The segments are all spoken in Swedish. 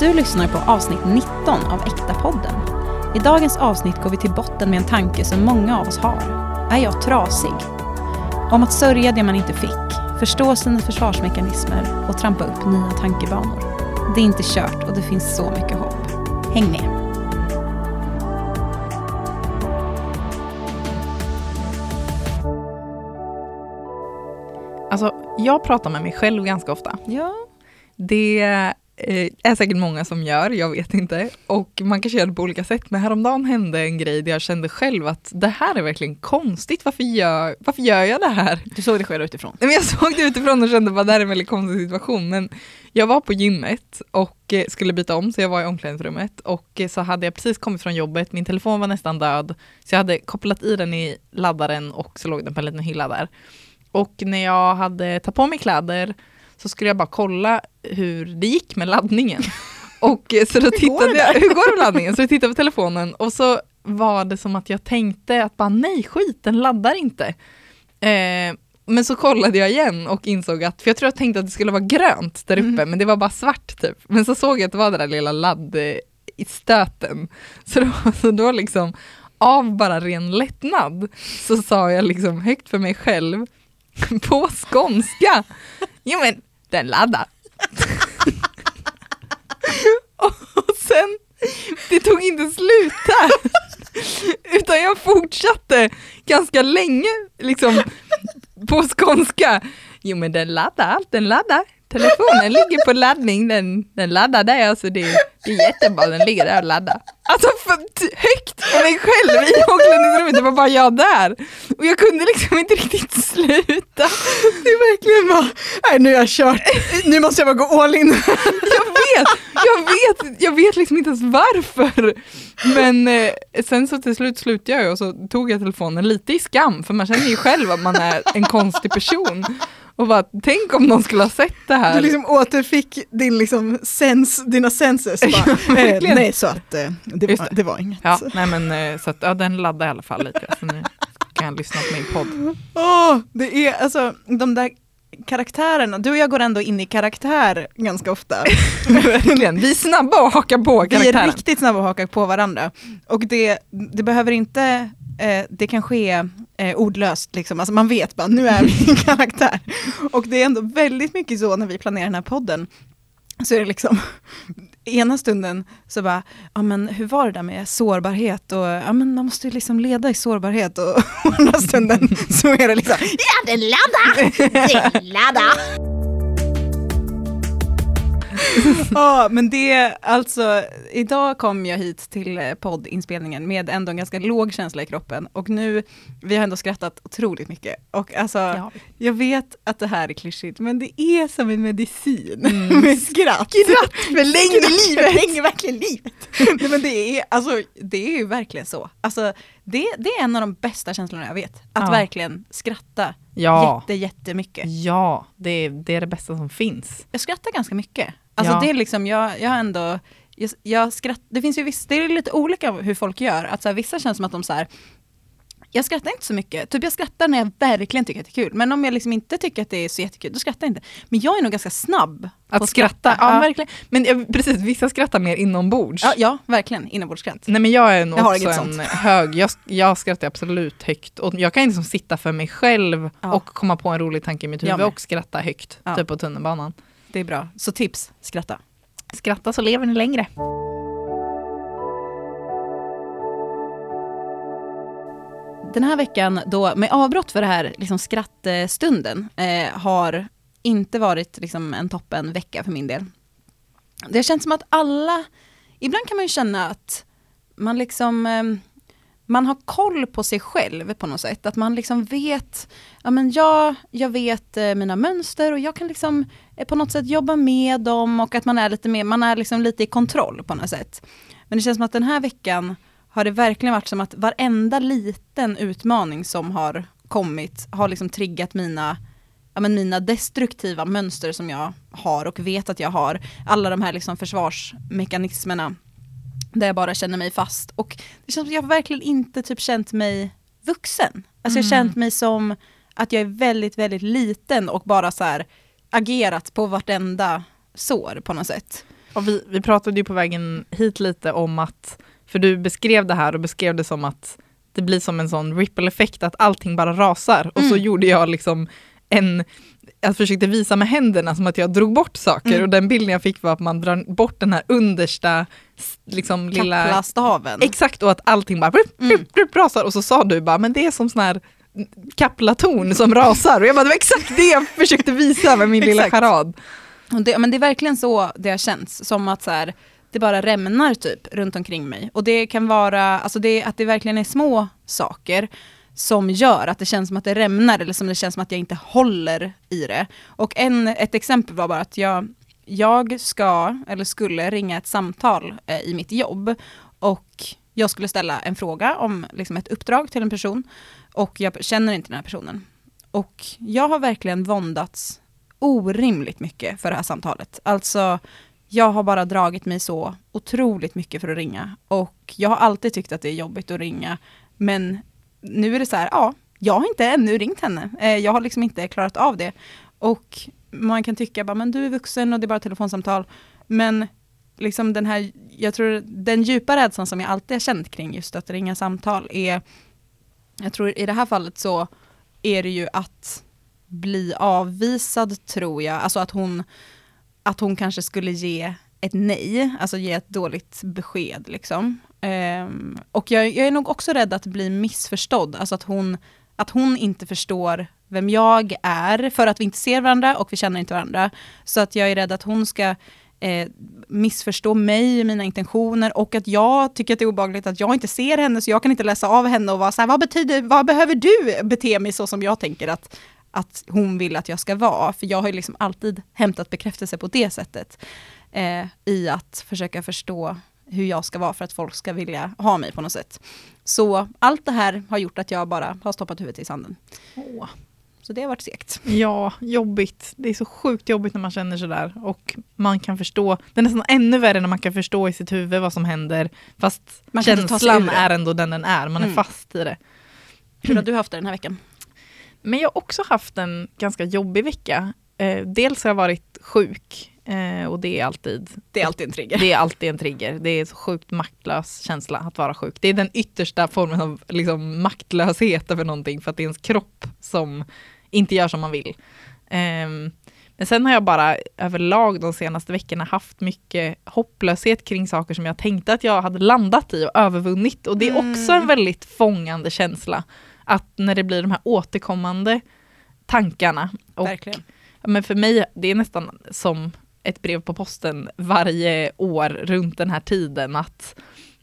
Du lyssnar på avsnitt 19 av Äkta-podden. I dagens avsnitt går vi till botten med en tanke som många av oss har. Är jag trasig? Om att sörja det man inte fick, förstå sina försvarsmekanismer och trampa upp nya tankebanor. Det är inte kört och det finns så mycket hopp. Häng med! Alltså, jag pratar med mig själv ganska ofta. Ja. Det eh, är säkert många som gör, jag vet inte. Och man kanske gör det på olika sätt. Men häromdagen hände en grej där jag kände själv att det här är verkligen konstigt. Varför gör, varför gör jag det här? Du såg det själv utifrån? Nej, men jag såg det utifrån och kände att det här är en väldigt konstig situation. Men jag var på gymmet och eh, skulle byta om, så jag var i omklädningsrummet. Och eh, så hade jag precis kommit från jobbet, min telefon var nästan död. Så jag hade kopplat i den i laddaren och så låg den på en liten hylla där. Och när jag hade tagit på mig kläder så skulle jag bara kolla hur det gick med laddningen. Och eh, så då tittade jag, hur går det med laddningen? Så jag tittade på telefonen och så var det som att jag tänkte att bara nej skit, den laddar inte. Eh, men så kollade jag igen och insåg att, för jag tror jag tänkte att det skulle vara grönt där uppe, Mm. men det var bara svart typ. Men så såg jag att det var den där lilla ladd eh, i stöten. Så då, så då liksom, av bara ren lättnad, så sa jag liksom högt för mig själv, på skånska, jo men den laddar. och sen, det tog inte slut där. Utan jag fortsatte ganska länge liksom på skånska. Jo men den laddar, den laddar. Telefonen ligger på laddning, den, den laddar där alltså det, det är jättebra, den ligger där och laddar. Alltså för, högt för mig själv i omklädningsrummet, det var bara jag där. Och jag kunde liksom inte riktigt sluta. Det är verkligen bara, nej nu har jag kört, nu måste jag bara gå all in. Jag vet, jag vet, jag vet liksom inte ens varför. Men eh, sen så till slut slutade jag och så tog jag telefonen lite i skam, för man känner ju själv att man är en konstig person. Och bara, tänk om någon skulle ha sett det här. Du liksom återfick din liksom sens, dina senses. Bara, eh, nej, så att eh, det, var, det. det var inget. Ja, nej men eh, så att, ja, den laddar i alla fall lite. Så nu kan jag lyssna på min podd. Åh, det är alltså de där karaktärerna, du och jag går ändå in i karaktär ganska ofta. Verkligen, vi är snabba att haka på Vi är karaktären. riktigt snabba att haka på varandra. Och det, det behöver inte, eh, det kan ske eh, ordlöst, liksom. alltså man vet bara nu är vi en karaktär. Och det är ändå väldigt mycket så när vi planerar den här podden, så är det liksom ena stunden så bara, ja men hur var det där med sårbarhet och ja men man måste ju liksom leda i sårbarhet och, och andra stunden så är det liksom, ja det laddar, det laddar. Ja, men det, alltså, idag kom jag hit till eh, poddinspelningen med ändå en ganska låg känsla i kroppen och nu, vi har ändå skrattat otroligt mycket och alltså, Ja. jag vet att det här är klyschigt, men det är som en medicin Mm. med skratt. Skratt förlänger livet. Förlänger verkligen livet. Nej, men det är, alltså, det är ju verkligen så. Alltså, det, det är en av de bästa känslorna jag vet, att Ja. verkligen skratta Ja, jätte, jättemycket. ja det, det är det bästa som finns. Jag skrattar ganska mycket. Alltså Ja. det är liksom, jag, jag ändå, jag, jag skratt, det finns ju viss, det är lite olika hur folk gör. Att så här, vissa känns som att de så här, jag skrattar inte så mycket. Typ jag skrattar när jag verkligen tycker att det är kul. Men om jag liksom inte tycker att det är så jättekul, då skrattar jag inte. Men jag är nog ganska snabb på Att skratta, ja, Ja. verkligen. Men jag, precis, vissa skrattar mer inombords. Ja, ja, verkligen. Inombordskratt. Nej men jag är nog Jag också en sånt. hög, jag, jag skrattar absolut högt och jag kan liksom sitta för mig själv Ja. och komma på en rolig tanke i mitt huvud och skratta högt, typ på tunnelbanan. Det är bra. Så tips, skratta. Skratta så lever ni längre. Den här veckan då, med avbrott för det här liksom skrattstunden, eh, har inte varit liksom en toppen vecka för min del. Det känns som att alla, ibland kan man ju känna att man liksom, eh, man har koll på sig själv på något sätt. Att man liksom vet, ja men jag, jag vet eh, mina mönster och jag kan liksom eh, på något sätt jobba med dem och att man är lite mer, man är liksom lite i kontroll på något sätt. Men det känns som att den här veckan har det verkligen varit som att varenda liten utmaning som har kommit har liksom triggat mina, ja men mina destruktiva mönster som jag har och vet att jag har. Alla de här liksom försvarsmekanismerna där jag bara känner mig fast. Och det känns som att jag har verkligen inte typ känt mig vuxen. Alltså jag har Mm. känt mig som att jag är väldigt, väldigt liten och bara så här agerat på vartenda sår på något sätt. Och vi, vi pratade ju på vägen hit lite om att, för du beskrev det här och beskrev det som att det blir som en sån ripple-effekt, att allting bara rasar. Och så Mm. gjorde jag liksom en, jag försökte visa med händerna som att jag drog bort saker Mm. och den bilden jag fick var att man drar bort den här understa liksom lilla... Kaplastaven. Exakt, och att allting bara brup, Mm. brup, brup, rasar. Och så sa du bara, men det är som sån här kaplatorn som rasar. Och jag bara, det var exakt det jag försökte visa med min lilla charad. Det, men det är verkligen så det har känts, som att så här, det bara rämnar typ runt omkring mig. Och det kan vara, alltså det, att det verkligen är små saker som gör att det känns som att det rämnar eller som det känns som att jag inte håller i det. Och en, ett exempel var bara att jag, jag ska, eller skulle ringa ett samtal eh, i mitt jobb och jag skulle ställa en fråga om liksom ett uppdrag till en person och jag känner inte den här personen. Och jag har verkligen våndats orimligt mycket för det här samtalet. Alltså, jag har bara dragit mig så otroligt mycket för att ringa. Och jag har alltid tyckt att det är jobbigt att ringa. Men nu är det så här, ja, jag har inte ännu ringt henne. Eh, jag har liksom inte klarat av det. Och man kan tycka, bara, men du är vuxen och det är bara telefonsamtal. Men liksom den här, jag tror den djupa rädslan som jag alltid har känt kring just att ringa samtal är, jag tror i det här fallet så är det ju att bli avvisad tror jag, alltså att hon, att hon kanske skulle ge ett nej, alltså ge ett dåligt besked liksom. Ehm, och jag, jag är nog också rädd att bli missförstådd, alltså att hon, att hon inte förstår vem jag är, för att vi inte ser varandra och vi känner inte varandra. Så att jag är rädd att hon ska eh, missförstå mig, mina intentioner och att jag tycker att det är obehagligt att jag inte ser henne så jag kan inte läsa av henne och vara så här, vad betyder, vad behöver du bete mig så som jag tänker att, att hon vill att jag ska vara? För jag har ju liksom alltid hämtat bekräftelse på det sättet. Eh, I att försöka förstå hur jag ska vara för att folk ska vilja ha mig på något sätt. Så allt det här har gjort att jag bara har stoppat huvudet i sanden. Så det har varit segt. Ja, jobbigt. Det är så sjukt jobbigt när man känner sådär. Och man kan förstå, det är nästan ännu värre när man kan förstå i sitt huvud vad som händer. Fast Man känslan är ändå den den är, man är Mm. fast i det. Hur har du haft det den här veckan? Men jag har också haft en ganska jobbig vecka. Eh, dels har jag varit sjuk eh, och det är alltid Det är alltid en trigger. det är alltid en trigger. Det är så sjukt maktlös känsla att vara sjuk. Det är den yttersta formen av liksom, maktlöshet över någonting för att det är ens kropp som inte gör som man vill. Ehm, men sen har jag bara överlag de senaste veckorna haft mycket hopplöshet kring saker som jag tänkte att jag hade landat i och övervunnit. Och det är Mm. också en väldigt fångande känsla. Att när det blir de här återkommande tankarna. Och Verkligen. Men för mig, det är nästan som ett brev på posten varje år runt den här tiden att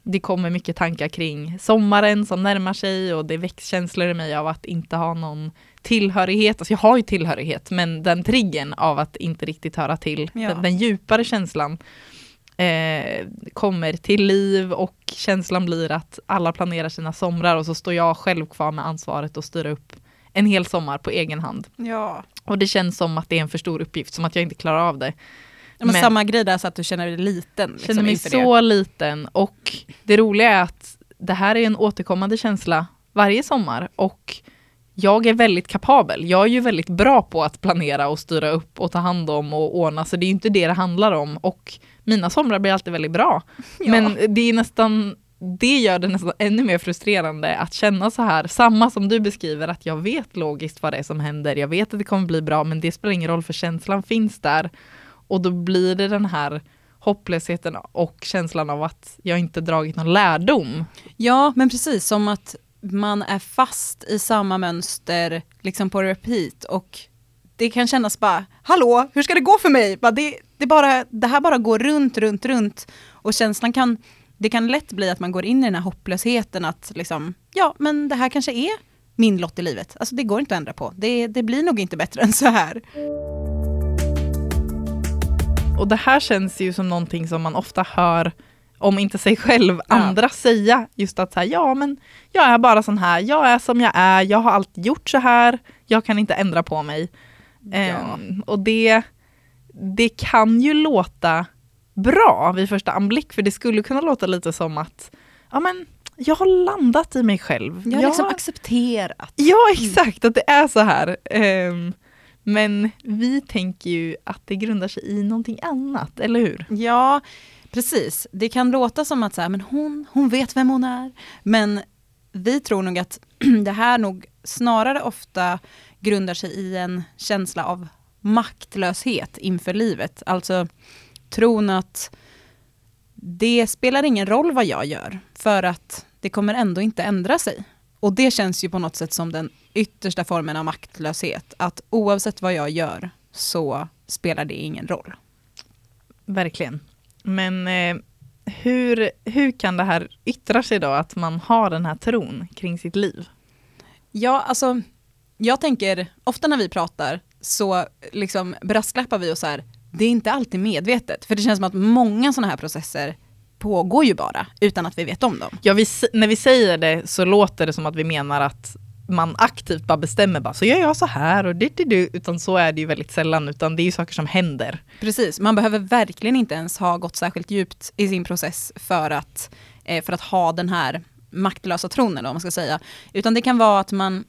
det kommer mycket tankar kring sommaren som närmar sig och det väcks känslor i mig av att inte ha någon tillhörighet. Alltså jag har ju tillhörighet men den triggen av att inte riktigt höra till, Ja. den, den djupare känslan eh, kommer till liv och känslan blir att alla planerar sina somrar och så står jag själv kvar med ansvaret att styra upp en hel sommar på egen hand. Ja. Och det känns som att det är en för stor uppgift, som att jag inte klarar av det. Men Men- samma grej där så att du känner dig liten. Liksom, känner mig så liten och det roliga är att det här är en återkommande känsla varje sommar och jag är väldigt kapabel. Jag är ju väldigt bra på att planera och styra upp och ta hand om och ordna, så det är ju inte det det handlar om. Och mina somrar blir alltid väldigt bra. Ja. Men det är nästan det gör det nästan ännu mer frustrerande att känna så här, samma som du beskriver, att jag vet logiskt vad det är som händer, jag vet att det kommer bli bra, men det spelar ingen roll för känslan finns där. Och då blir det den här hopplösheten och känslan av att jag inte dragit någon lärdom. Ja, men precis som att man är fast i samma mönster liksom på repeat och det kan kännas bara, hallå, hur ska det gå för mig? Bara, det, det, bara, det här bara går runt, runt, runt och känslan kan, det kan lätt bli att man går in i den här hopplösheten att liksom, ja, men det här kanske är min lott i livet. Alltså det går inte att ändra på. Det, det blir nog inte bättre än så här. Och det här känns ju som någonting som man ofta hör, om inte sig själv, andra säga. Just att så här, ja men jag är bara sån här, jag är som jag är, jag har alltid gjort så här, jag kan inte ändra på mig. Ehm, och det, det kan ju låta bra vid första anblick, för det skulle kunna låta lite som att, ja men jag har landat i mig själv. Jag har liksom accepterat. Ja, exakt, att det är så här. Ehm, men vi tänker ju att det grundar sig i någonting annat, eller hur? Ja, precis. Det kan låta som att så här, men hon, hon vet vem hon är. Men vi tror nog att det här nog snarare ofta grundar sig i en känsla av maktlöshet inför livet. Alltså tron att det spelar ingen roll vad jag gör, för att det kommer ändå inte ändra sig. Och det känns ju på något sätt som den yttersta formen av maktlöshet. Att oavsett vad jag gör så spelar det ingen roll. Verkligen. Men eh, hur, hur kan det här yttra sig då, att man har den här tron kring sitt liv? Ja, alltså, jag tänker, ofta när vi pratar så liksom brasklappar vi och så här, det är inte alltid medvetet. För det känns som att många sådana här processer pågår ju bara utan att vi vet om dem. Ja, vi, när vi säger det så låter det som att vi menar att man aktivt bara bestämmer bara, så gör jag så här och det, det, det, utan så är det ju väldigt sällan, utan det är ju saker som händer. Precis, man behöver verkligen inte ens ha gått särskilt djupt i sin process för att, eh, för att ha den här maktlösa tronen, om man ska säga. Utan det kan vara att man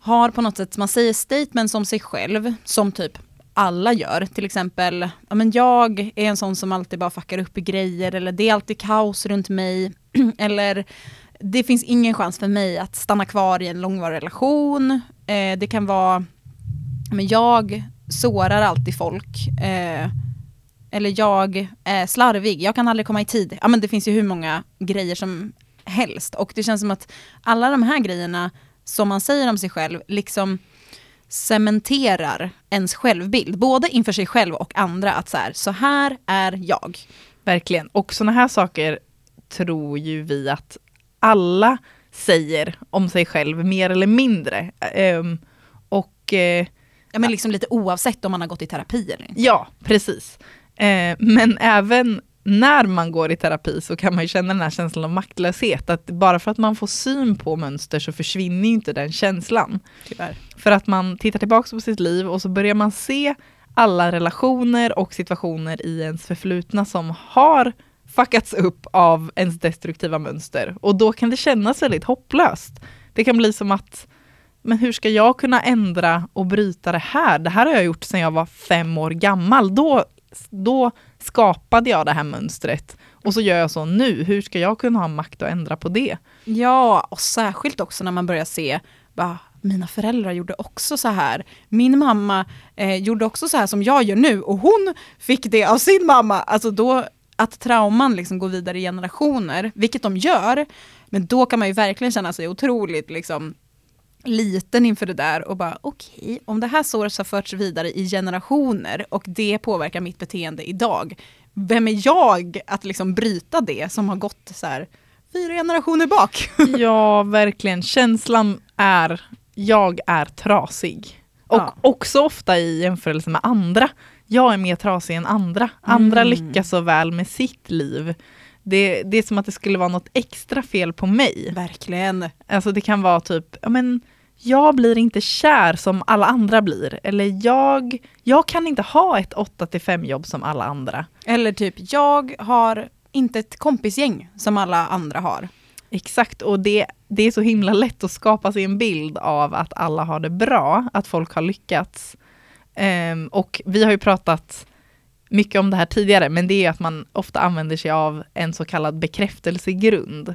har på något sätt, man säger statements om sig själv, som typ alla gör. Till exempel, ja, men jag är en sån som alltid bara fuckar upp i grejer, eller det är alltid kaos runt mig, eller det finns ingen chans för mig att stanna kvar i en långvarig relation. Eh, det kan vara, men jag sårar alltid folk. Eh, eller jag är slarvig, jag kan aldrig komma i tid. Ja men det finns ju hur många grejer som helst. Och det känns som att alla de här grejerna som man säger om sig själv, liksom cementerar ens självbild, både inför sig själv och andra, att så här, så här är jag. Verkligen, och sådana här saker tror ju vi att alla säger om sig själv, mer eller mindre. Um, och... Uh, ja, men liksom lite oavsett om man har gått i terapi eller inte. Ja, precis. Uh, men även när man går i terapi så kan man ju känna den här känslan av maktlöshet. Att bara för att man får syn på mönster så försvinner inte den känslan. Tyvärr. För att man tittar tillbaka på sitt liv och så börjar man se alla relationer och situationer i ens förflutna som har fuckats upp av ens destruktiva mönster. Och då kan det kännas väldigt hopplöst. Det kan bli som att, men hur ska jag kunna ändra och bryta det här? Det här har jag gjort sedan jag var fem år gammal. Då, då skapade jag det här mönstret och så gör jag så nu. Hur ska jag kunna ha makt att ändra på det? Ja, och särskilt också när man börjar se, bara, mina föräldrar gjorde också så här. Min mamma eh, gjorde också så här som jag gör nu och hon fick det av sin mamma. Alltså då, att trauman liksom går vidare i generationer, vilket de gör, men då kan man ju verkligen känna sig otroligt liksom, liten inför det där och bara okej, okay, om det här såret har förts vidare i generationer och det påverkar mitt beteende idag, vem är jag att liksom bryta det som har gått så här fyra generationer bak? ja, verkligen. Känslan är, jag är trasig. Och ja. också ofta i jämförelse med andra. Jag är mer trasig än andra. Andra mm. lyckas så väl med sitt liv. Det, det är som att det skulle vara något extra fel på mig. Verkligen. Alltså det kan vara typ, ja men jag blir inte kär som alla andra blir. Eller jag, jag kan inte ha ett 8 5 jobb som alla andra. Eller typ, jag har inte ett kompisgäng som alla andra har. Exakt, och det, det är så himla lätt att skapa sig en bild av att alla har det bra, att folk har lyckats. Um, och vi har ju pratat mycket om det här tidigare, men det är att man ofta använder sig av en så kallad bekräftelsegrund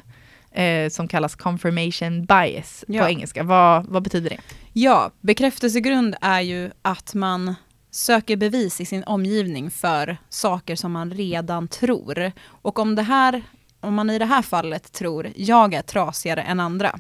eh, som kallas confirmation bias ja. på engelska. Vad, vad betyder det? Ja, bekräftelsegrund är ju att man söker bevis i sin omgivning för saker som man redan tror. Och om, det här, om man i det här fallet tror jag är trasigare än andra,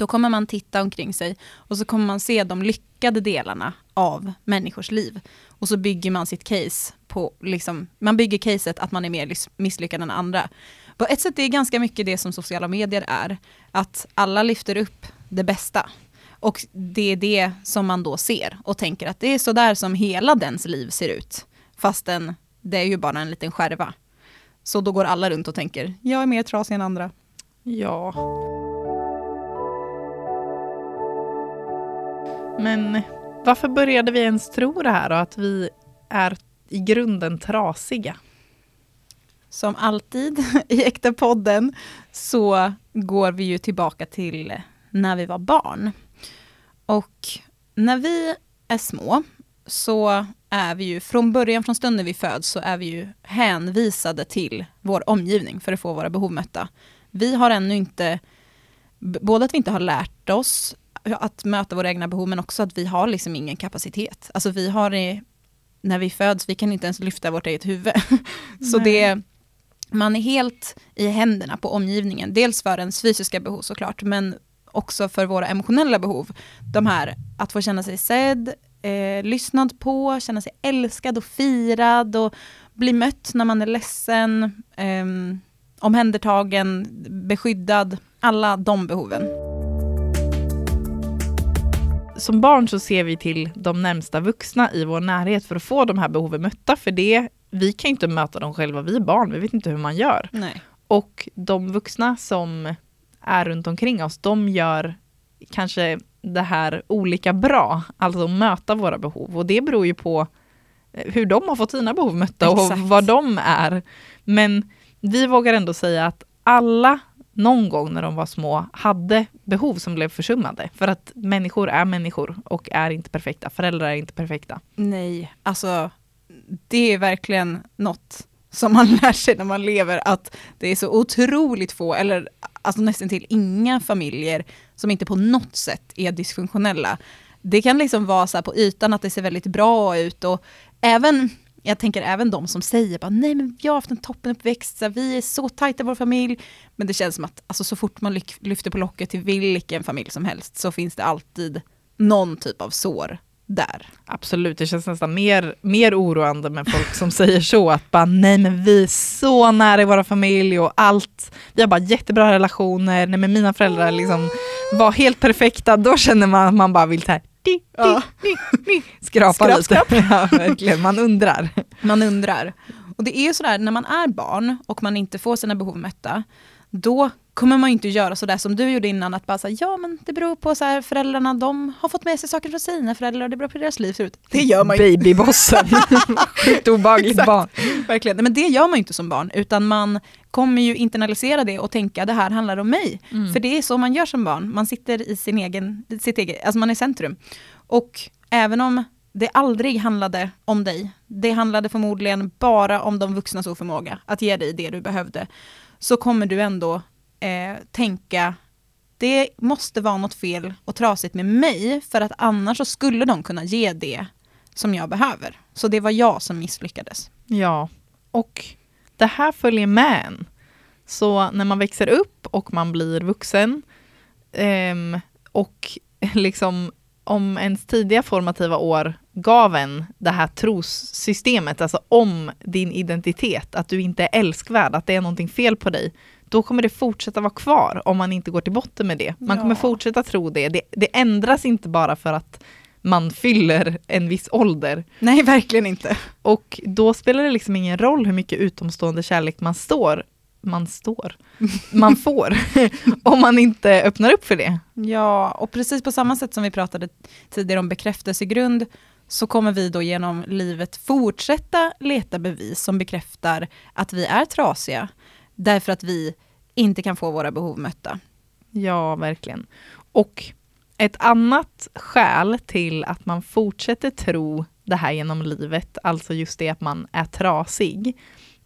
då kommer man titta omkring sig och så kommer man se de lyckade delarna av människors liv. Och så bygger man sitt case på, liksom, man bygger caset att man är mer misslyckad än andra. På ett sätt är det ganska mycket det som sociala medier är. Att alla lyfter upp det bästa. Och det är det som man då ser och tänker att det är sådär som hela dens liv ser ut. Fastän det är ju bara en liten skärva. Så då går alla runt och tänker, jag är mer trasig än andra. Ja. Men eh, varför började vi ens tro det här då, att vi är i grunden trasiga? Som alltid i Äkta podden så går vi ju tillbaka till när vi var barn. Och när vi är små så är vi ju, från början, från stunden vi föds, så är vi ju hänvisade till vår omgivning för att få våra behov mötta. Vi har ännu inte, både att vi inte har lärt oss att möta våra egna behov, men också att vi har liksom ingen kapacitet. Alltså vi har, i, när vi föds, vi kan inte ens lyfta vårt eget huvud. så det, man är helt i händerna på omgivningen. Dels för ens fysiska behov såklart, men också för våra emotionella behov. De här att få känna sig sedd, eh, lyssnad på, känna sig älskad och firad och bli mött när man är ledsen, eh, omhändertagen, beskyddad. Alla de behoven. Som barn så ser vi till de närmsta vuxna i vår närhet för att få de här behoven mötta. För det, vi kan inte möta dem själva, vi är barn, vi vet inte hur man gör. Nej. Och de vuxna som är runt omkring oss, de gör kanske det här olika bra, alltså möta våra behov. Och det beror ju på eh, hur de har fått sina behov mötta Exakt. och vad de är. Men vi vågar ändå säga att alla någon gång när de var små hade behov som blev försummade. För att människor är människor och är inte perfekta. Föräldrar är inte perfekta. Nej, alltså det är verkligen något som man lär sig när man lever, att det är så otroligt få, eller alltså nästan till inga familjer som inte på något sätt är dysfunktionella. Det kan liksom vara så här på ytan att det ser väldigt bra ut och även jag tänker även de som säger bara, nej men jag har haft en toppenuppväxt, så här, vi är så tajta i vår familj. Men det känns som att alltså, så fort man lyfter på locket till vilken familj som helst så finns det alltid någon typ av sår där. Absolut, det känns nästan mer, mer oroande med folk som säger så, att bara nej men vi är så nära i våra familj och allt, vi har bara jättebra relationer, nej men mina föräldrar liksom var helt perfekta, då känner man att man bara vill så här, di, di, Ja. di, di, skrapa Skrap, lite. skrap. Ja, verkligen, man undrar. Man undrar. Och det är ju sådär, när man är barn och man inte får sina behov mätta, då kommer man ju inte göra sådär som du gjorde innan, att bara säga ja men det beror på så här, föräldrarna, de har fått med sig saker från sina föräldrar, det beror på hur deras liv ser ut. Det gör man ju Babybossen, sjukt obehagligt Exakt. barn. verkligen. Nej, Men det gör man ju inte som barn, utan man kommer ju internalisera det och tänka det här handlar om mig. Mm. För det är så man gör som barn, man sitter i sin egen, sitt eget, alltså man är centrum. Och även om det aldrig handlade om dig, det handlade förmodligen bara om de vuxnas oförmåga att ge dig det du behövde, så kommer du ändå eh, tänka det måste vara något fel och trasigt med mig, för att annars så skulle de kunna ge det som jag behöver. Så det var jag som misslyckades. Ja, och det här följer med en. Så när man växer upp och man blir vuxen eh, och liksom om ens tidiga formativa år gav en det här trossystemet, alltså om din identitet, att du inte är älskvärd, att det är någonting fel på dig, då kommer det fortsätta vara kvar om man inte går till botten med det. Man Ja. kommer fortsätta tro det. det. Det ändras inte bara för att man fyller en viss ålder. Nej, verkligen inte. Och då spelar det liksom ingen roll hur mycket utomstående kärlek man står, man står, man får, om man inte öppnar upp för det. Ja, och precis på samma sätt som vi pratade tidigare om bekräftelsegrund, så kommer vi då genom livet fortsätta leta bevis som bekräftar att vi är trasiga, därför att vi inte kan få våra behov mötta. Ja, verkligen. Och ett annat skäl till att man fortsätter tro det här genom livet, alltså just det att man är trasig,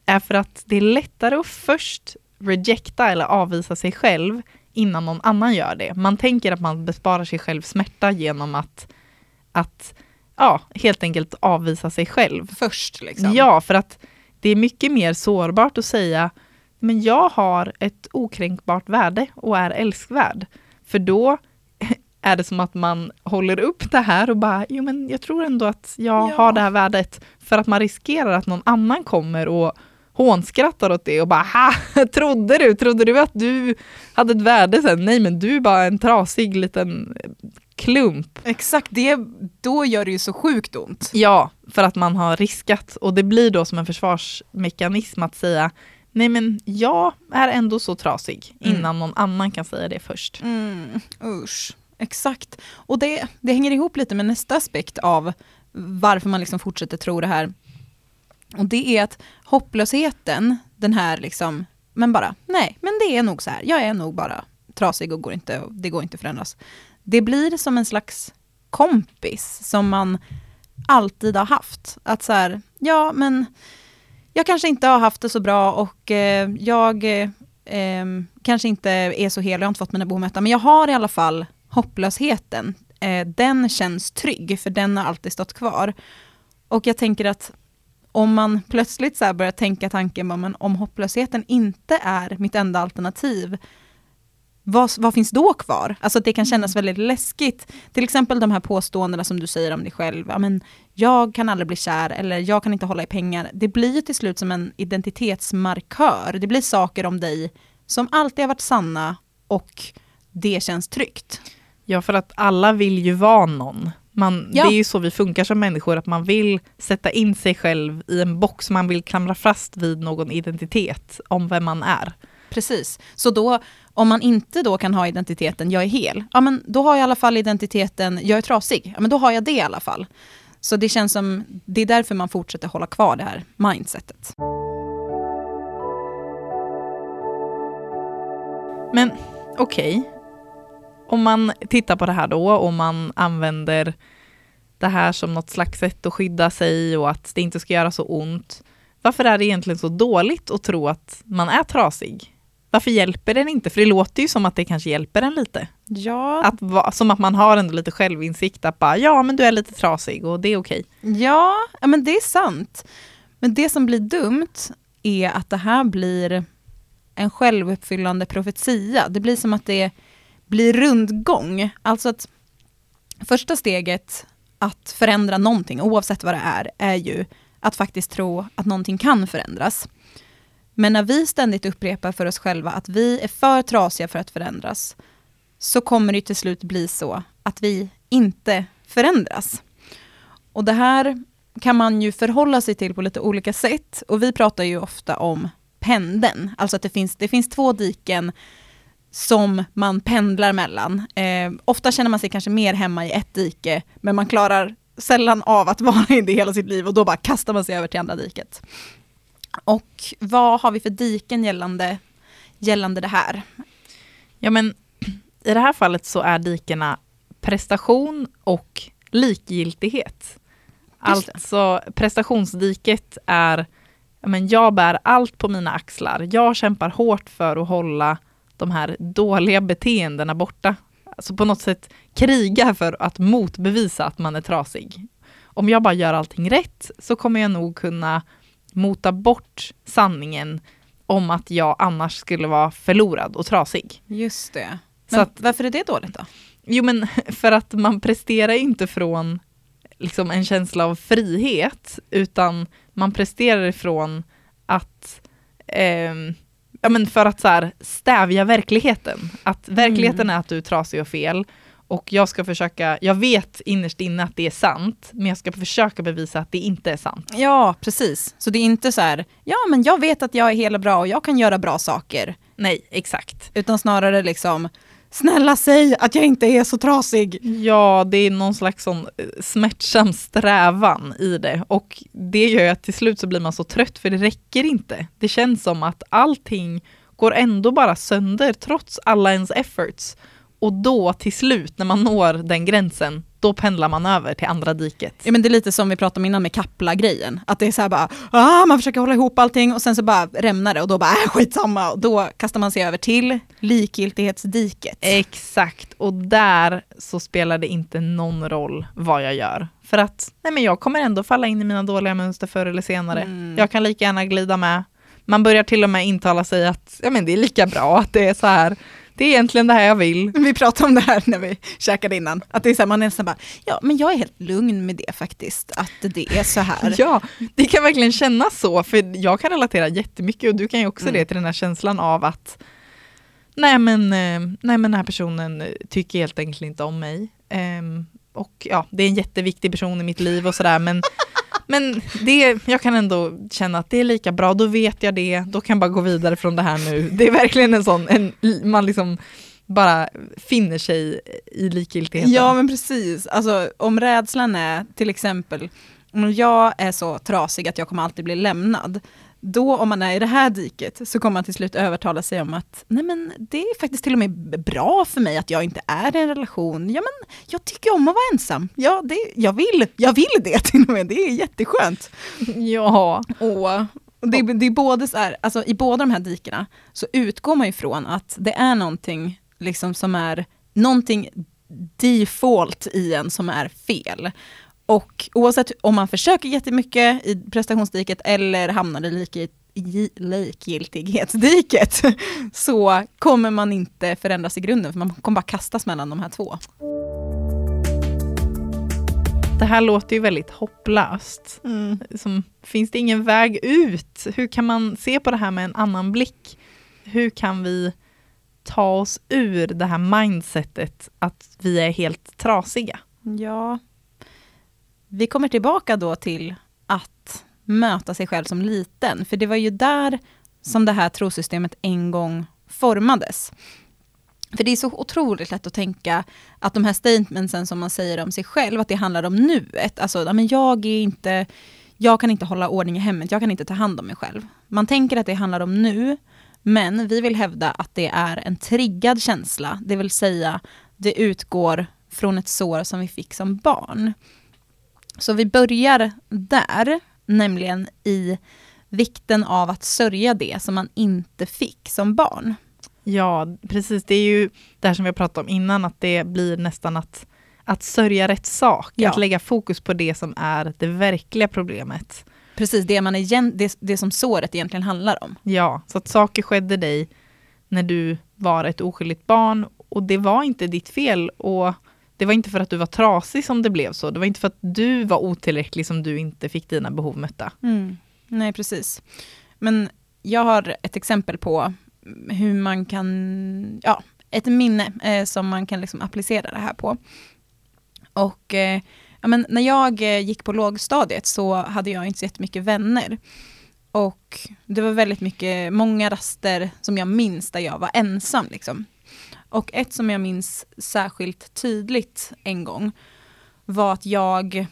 är för att det är lättare att först rejecta eller avvisa sig själv innan någon annan gör det. Man tänker att man besparar sig själv smärta genom att, att ja, helt enkelt avvisa sig själv. Först liksom. Ja, för att det är mycket mer sårbart att säga men jag har ett okränkbart värde och är älskvärd. För då är det som att man håller upp det här och bara, jo men jag tror ändå att jag Ja. har det här värdet. För att man riskerar att någon annan kommer och hånskrattar åt det och bara, ha, trodde du, trodde du att du hade ett värde sen? Nej men du är bara en trasig liten klump. Exakt, det, då gör det ju så sjukt ont. Ja, för att man har riskat och det blir då som en försvarsmekanism att säga nej men jag är ändå så trasig Mm. innan någon annan kan säga det först. Mm, usch, exakt. Och det, det hänger ihop lite med nästa aspekt av varför man liksom fortsätter tro det här. Och det är att hopplösheten, den här liksom, men bara, nej, men det är nog så här, jag är nog bara trasig och går inte, det går inte att förändras. Det blir som en slags kompis som man alltid har haft. Att så här, ja men jag kanske inte har haft det så bra och eh, jag eh, ehm, kanske inte är så hel, jag har inte fått mina behov men jag har i alla fall hopplösheten. Eh, den känns trygg, för den har alltid stått kvar. Och jag tänker att om man plötsligt så börjar tänka tanken, men om hopplösheten inte är mitt enda alternativ, vad, vad, finns då kvar? Alltså det kan kännas mm. väldigt läskigt. Till exempel de här påståendena som du säger om dig själv. Ja, men jag kan aldrig bli kär eller jag kan inte hålla i pengar. Det blir ju till slut som en identitetsmarkör. Det blir saker om dig som alltid har varit sanna och det känns tryggt. Ja, för att alla vill ju vara någon. Man, ja. Det är ju så vi funkar som människor, att man vill sätta in sig själv i en box, man vill klamra fast vid någon identitet om vem man är. Precis, så då om man inte då kan ha identiteten jag är hel, ja men då har jag i alla fall identiteten jag är trasig, ja men då har jag det i alla fall. Så det känns som, det är därför man fortsätter hålla kvar det här mindsetet. Men okej, okay. om man tittar på det här då och man använder det här som något slags sätt att skydda sig och att det inte ska göra så ont. Varför är det egentligen så dåligt att tro att man är trasig? Varför hjälper den inte? För det låter ju som att det kanske hjälper en lite. Ja. Att, som att man har ändå lite självinsikt att bara, ja men du är lite trasig och det är okej. Ja, men det är sant. Men det som blir dumt är att det här blir en självuppfyllande profetia. Det blir som att det blir rundgång. Alltså att första steget att förändra någonting, oavsett vad det är, är ju att faktiskt tro att någonting kan förändras. Men när vi ständigt upprepar för oss själva att vi är för trasiga för att förändras, så kommer det till slut bli så att vi inte förändras. Och det här kan man ju förhålla sig till på lite olika sätt. Och vi pratar ju ofta om pendeln, alltså att det finns, det finns två diken som man pendlar mellan. Eh, ofta känner man sig kanske mer hemma i ett dike, men man klarar sällan av att vara i det hela sitt liv och då bara kastar man sig över till andra diket. Och vad har vi för diken gällande, gällande det här? Ja men i det här fallet så är dikena prestation och likgiltighet. Alltså prestationsdiket är, men jag bär allt på mina axlar. Jag kämpar hårt för att hålla de här dåliga beteendena borta. Alltså på något sätt kriga för att motbevisa att man är trasig. Om jag bara gör allting rätt så kommer jag nog kunna mota bort sanningen om att jag annars skulle vara förlorad och trasig. Just det. Men att, varför är det dåligt då? Jo men för att man presterar inte från liksom en känsla av frihet, utan man presterar ifrån att eh, ja, men för att så här, stävja verkligheten. Att verkligheten mm. är att du är trasig och fel och jag ska försöka, jag vet innerst inne att det är sant, men jag ska försöka bevisa att det inte är sant. Ja, precis. Så det är inte så här, ja men jag vet att jag är hela bra och jag kan göra bra saker. Nej, exakt. Utan snarare liksom, snälla säg att jag inte är så trasig. Ja, det är någon slags sån eh, smärtsam strävan i det. Och det gör ju att till slut så blir man så trött, för det räcker inte. Det känns som att allting går ändå bara sönder trots alla ens efforts. Och då till slut, när man når den gränsen, då pendlar man över till andra diket. Ja men det är lite som vi pratade om innan med Kapla-grejen. Att det är så här bara, ah, man försöker hålla ihop allting och sen så bara rämnar det och då bara, äh, skitsamma. Och då kastar man sig över till likgiltighetsdiket. Exakt, och där så spelar det inte någon roll vad jag gör. För att, nej men jag kommer ändå falla in i mina dåliga mönster förr eller senare. Mm. Jag kan lika gärna glida med. Man börjar till och med intala sig att ja, men det är lika bra att det är så här det är egentligen det här jag vill. Vi pratade om det här när vi käkade innan. Att det är så här, man är nästan bara, ja men jag är helt lugn med det faktiskt, att det är så här. ja, det kan verkligen kännas så, för jag kan relatera jättemycket och du kan ju också mm. det till den här känslan av att nej men, eh, nej men den här personen tycker helt enkelt inte om mig. Um, och ja, det är en jätteviktig person i mitt liv och sådär men men det, jag kan ändå känna att det är lika bra, då vet jag det, då kan jag bara gå vidare från det här nu. Det är verkligen en sån, en, man liksom bara finner sig i likgiltigheten. Ja men precis, alltså om rädslan är till exempel, om jag är så trasig att jag kommer alltid bli lämnad, då om man är i det här diket så kommer man till slut övertala sig om att nej men det är faktiskt till och med bra för mig att jag inte är i en relation. Ja men jag tycker om att vara ensam. Ja, det, jag, vill, jag vill det till och med, det är jätteskönt. Ja. Och det, det är både så här, alltså i båda de här dikena så utgår man ifrån att det är någonting liksom som är någonting default i en som är fel. Och oavsett om man försöker jättemycket i prestationsdiket eller hamnar i lik likgiltighetsdiket så kommer man inte förändras i grunden för man kommer bara kastas mellan de här två. Det här låter ju väldigt hopplöst. Mm. Som, finns det ingen väg ut? Hur kan man se på det här med en annan blick? Hur kan vi ta oss ur det här mindsetet att vi är helt trasiga? Ja, vi kommer tillbaka då till att möta sig själv som liten, för det var ju där som det här trosystemet en gång formades. För det är så otroligt lätt att tänka att de här statementsen som man säger om sig själv, att det handlar om nuet. Alltså, men jag är inte, jag kan inte hålla ordning i hemmet, jag kan inte ta hand om mig själv. Man tänker att det handlar om nu, men vi vill hävda att det är en triggad känsla, det vill säga det utgår från ett sår som vi fick som barn. Så vi börjar där, nämligen i vikten av att sörja det som man inte fick som barn. Ja, precis. Det är ju det här som vi har pratat om innan, att det blir nästan att, att sörja rätt sak, ja. att lägga fokus på det som är det verkliga problemet. Precis, det, man igen, det, det som såret egentligen handlar om. Ja, så att saker skedde dig när du var ett oskyldigt barn och det var inte ditt fel och det var inte för att du var trasig som det blev så. Det var inte för att du var otillräcklig som du inte fick dina behov mötta. Mm. Nej, precis. Men jag har ett exempel på hur man kan, ja, ett minne eh, som man kan liksom applicera det här på. Och eh, ja, men när jag eh, gick på lågstadiet så hade jag inte så jättemycket vänner. Och det var väldigt mycket, många raster som jag minns där jag var ensam. Liksom. Och ett som jag minns särskilt tydligt en gång var att jag,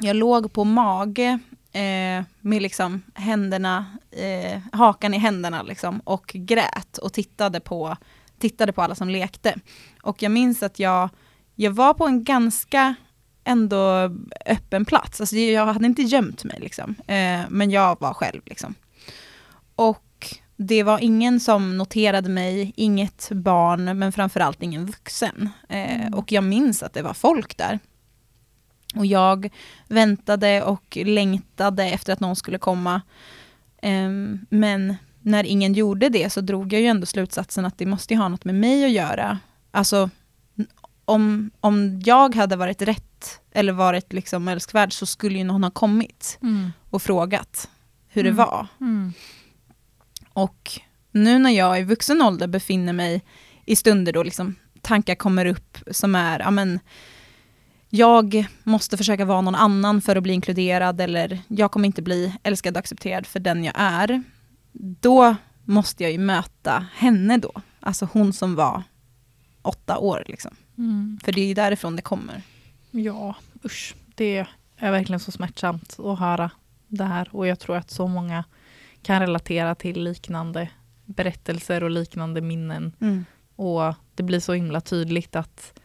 jag låg på mage eh, med liksom händerna, eh, hakan i händerna liksom, och grät och tittade på, tittade på alla som lekte. Och jag minns att jag, jag var på en ganska ändå öppen plats. Alltså jag hade inte gömt mig, liksom. Eh, men jag var själv. Liksom. Och det var ingen som noterade mig, inget barn, men framförallt ingen vuxen. Eh, mm. Och jag minns att det var folk där. Och jag väntade och längtade efter att någon skulle komma. Eh, men när ingen gjorde det så drog jag ju ändå slutsatsen att det måste ha något med mig att göra. Alltså, om, om jag hade varit rätt eller varit liksom älskvärd så skulle ju någon ha kommit mm. och frågat hur mm. det var. Och nu när jag i vuxen ålder befinner mig i stunder då liksom tankar kommer upp som är, ja men, jag måste försöka vara någon annan för att bli inkluderad eller jag kommer inte bli älskad och accepterad för den jag är. Då måste jag ju möta henne då. Alltså hon som var åtta år. Liksom. Mm. För det är ju därifrån det kommer. Ja, usch. Det är verkligen så smärtsamt att höra det här. Och jag tror att så många kan relatera till liknande berättelser och liknande minnen. Mm. Och det blir så himla tydligt att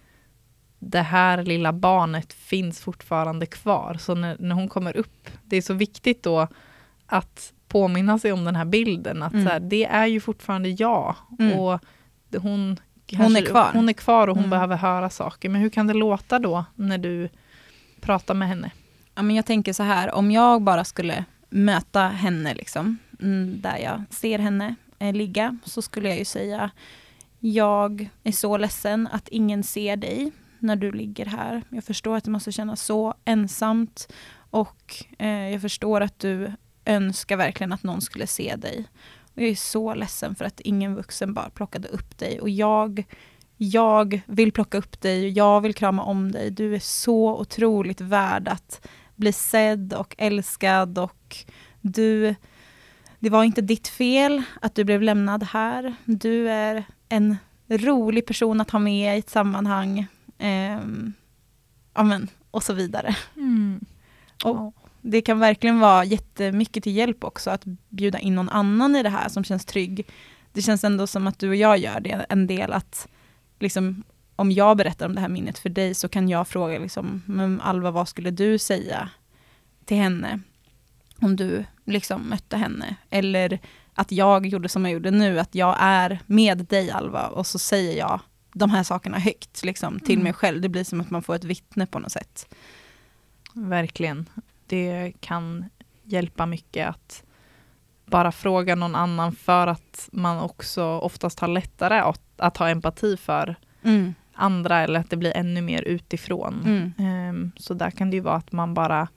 det här lilla barnet finns fortfarande kvar. Så när, när hon kommer upp, det är så viktigt då att påminna sig om den här bilden. Att mm. så här, det är ju fortfarande jag. Mm. Och hon, kanske, hon är kvar. Hon är kvar och hon mm. behöver höra saker. Men hur kan det låta då när du pratar med henne? Ja, men jag tänker så här, om jag bara skulle möta henne, liksom, Mm, där jag ser henne eh, ligga, så skulle jag ju säga jag är så ledsen att ingen ser dig när du ligger här. Jag förstår att det måste kännas så ensamt och eh, jag förstår att du önskar verkligen att någon skulle se dig. Och jag är så ledsen för att ingen vuxen bara plockade upp dig och jag jag vill plocka upp dig, jag vill krama om dig. Du är så otroligt värd att bli sedd och älskad och du, det var inte ditt fel att du blev lämnad här. Du är en rolig person att ha med i ett sammanhang. Eh, amen, och så vidare. Mm. Och, det kan verkligen vara jättemycket till hjälp också att bjuda in någon annan i det här som känns trygg. Det känns ändå som att du och jag gör det en del att liksom, om jag berättar om det här minnet för dig så kan jag fråga liksom, men Alva vad skulle du säga till henne om du liksom mötte henne? Eller att jag gjorde som jag gjorde nu, att jag är med dig Alva och så säger jag de här sakerna högt liksom, till mm. mig själv. Det blir som att man får ett vittne på något sätt. Verkligen. Det kan hjälpa mycket att bara fråga någon annan för att man också oftast har lättare att, att ha empati för mm. andra eller att det blir ännu mer utifrån. Mm. Um, så där kan det ju vara att man bara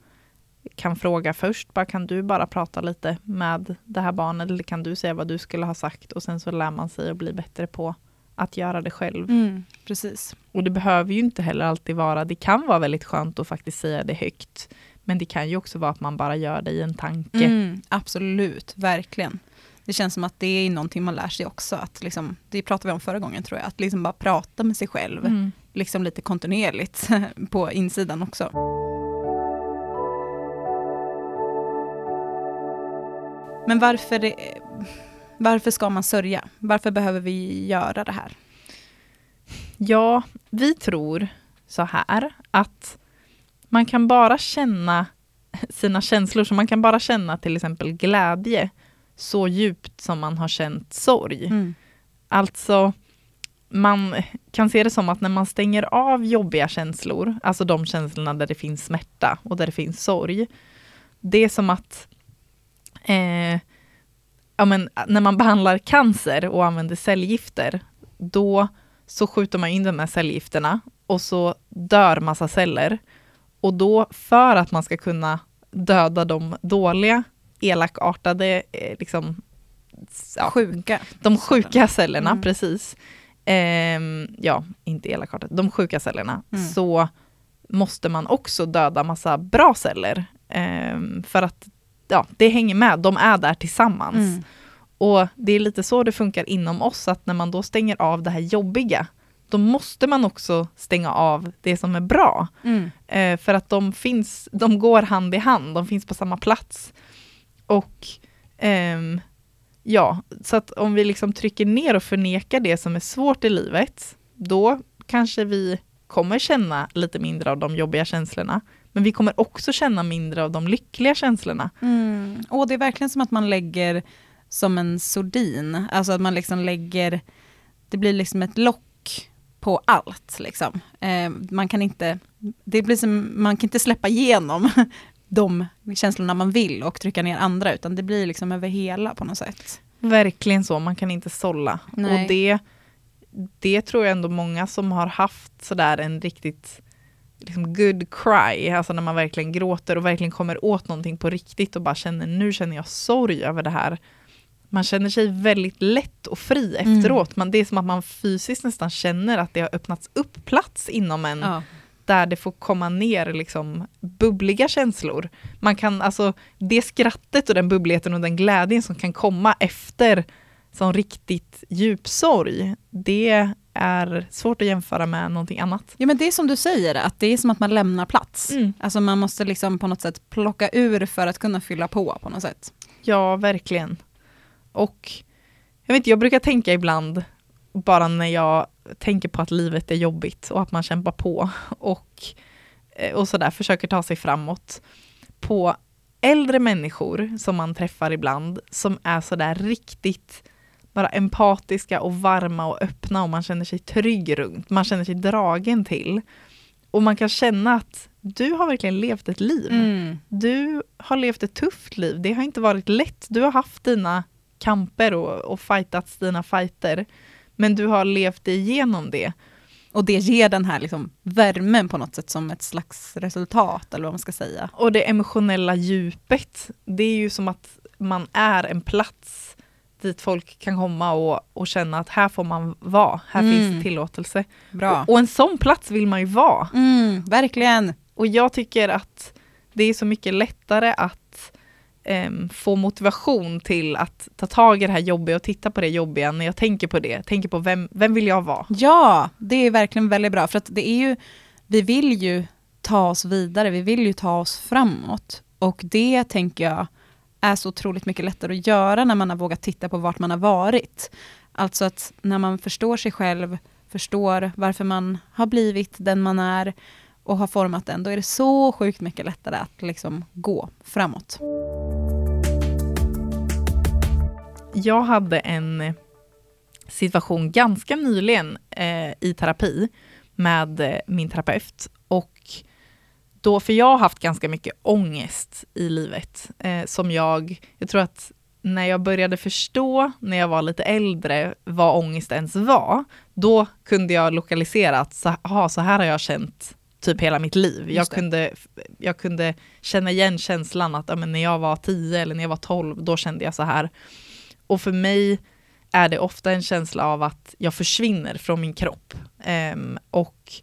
kan fråga först, bara kan du bara prata lite med det här barnet eller kan du säga vad du skulle ha sagt och sen så lär man sig att bli bättre på att göra det själv. Mm, precis. Och det behöver ju inte heller alltid vara, det kan vara väldigt skönt att faktiskt säga det högt. Men det kan ju också vara att man bara gör det i en tanke. Mm, absolut, verkligen. Det känns som att det är någonting man lär sig också. Att liksom, det pratade vi om förra gången tror jag, att liksom bara prata med sig själv. Mm. Liksom lite kontinuerligt på insidan också. Men varför, varför ska man sörja? Varför behöver vi göra det här? Ja, vi tror så här att man kan bara känna sina känslor, så man kan bara känna till exempel glädje så djupt som man har känt sorg. Mm. Alltså, man kan se det som att när man stänger av jobbiga känslor, alltså de känslorna där det finns smärta och där det finns sorg, det är som att eh, ja, men, när man behandlar cancer och använder cellgifter, då så skjuter man in de här cellgifterna och så dör massa celler. Och då för att man ska kunna döda de dåliga, elakartade, eh, liksom, ja, sjuka. De sjuka cellerna, mm. precis. Eh, ja, inte elakartade, de sjuka cellerna. Mm. Så måste man också döda massa bra celler. Eh, för att ja, det hänger med, de är där tillsammans. Mm. Och det är lite så det funkar inom oss, att när man då stänger av det här jobbiga, då måste man också stänga av det som är bra. Mm. Eh, för att de finns, de går hand i hand, de finns på samma plats. Och ehm, ja, så att om vi liksom trycker ner och förnekar det som är svårt i livet, då kanske vi kommer känna lite mindre av de jobbiga känslorna. Men vi kommer också känna mindre av de lyckliga känslorna. Mm. Och det är verkligen som att man lägger som en sordin, alltså att man liksom lägger, det blir liksom ett lock på allt. Liksom. Eh, man, kan inte, det blir som, man kan inte släppa igenom de känslorna man vill och trycka ner andra, utan det blir liksom över hela på något sätt. Verkligen så, man kan inte sålla. Nej. Och det, det tror jag ändå många som har haft sådär en riktigt liksom good cry, alltså när man verkligen gråter och verkligen kommer åt någonting på riktigt och bara känner nu känner jag sorg över det här. Man känner sig väldigt lätt och fri mm. efteråt. Man, det är som att man fysiskt nästan känner att det har öppnats upp plats inom en ja. där det får komma ner liksom bubbliga känslor. Man kan alltså, det skrattet och den bubbligheten och den glädjen som kan komma efter som riktigt djup sorg, det är svårt att jämföra med någonting annat. Ja men det är som du säger, att det är som att man lämnar plats. Mm. Alltså man måste liksom på något sätt plocka ur för att kunna fylla på på något sätt. Ja, verkligen. Och jag, vet, jag brukar tänka ibland, bara när jag tänker på att livet är jobbigt och att man kämpar på och, eh, och sådär, försöker ta sig framåt, på äldre människor som man träffar ibland, som är sådär riktigt bara empatiska och varma och öppna och man känner sig trygg runt, man känner sig dragen till. Och man kan känna att du har verkligen levt ett liv. Mm. Du har levt ett tufft liv, det har inte varit lätt. Du har haft dina kamper och, och fightats dina fighter. Men du har levt igenom det. Och det ger den här liksom värmen på något sätt som ett slags resultat, eller vad man ska säga. Och det emotionella djupet, det är ju som att man är en plats dit folk kan komma och, och känna att här får man vara, här mm. finns tillåtelse. Bra. Och, och, en sån plats vill man ju vara. Mm, verkligen. Och jag tycker att det är så mycket lättare att um, få motivation till att ta tag i det här jobbiga och titta på det jobbiga när jag tänker på det. Tänker på vem, vem vill jag vara? Ja, det är verkligen väldigt bra för att det är ju, vi vill ju ta oss vidare, vi vill ju ta oss framåt. Och det tänker jag är så otroligt mycket lättare att göra när man har vågat titta på vart man har varit. Alltså att när man förstår sig själv, förstår varför man har blivit den man är och har format den, då är det så sjukt mycket lättare att liksom gå framåt. Jag hade en eh, situation ganska nyligen eh, i terapi med eh, min terapeut. Och då, för jag har haft ganska mycket ångest i livet eh, som jag, jag tror att när jag började förstå när jag var lite äldre vad ångest ens var, då kunde jag lokalisera att så, aha, så här har jag känt typ hela mitt liv. Jag kunde, jag kunde känna igen känslan att ja, men när jag var 10 eller när jag var 12, då kände jag så här. Och för mig är det ofta en känsla av att jag försvinner från min kropp. Um, och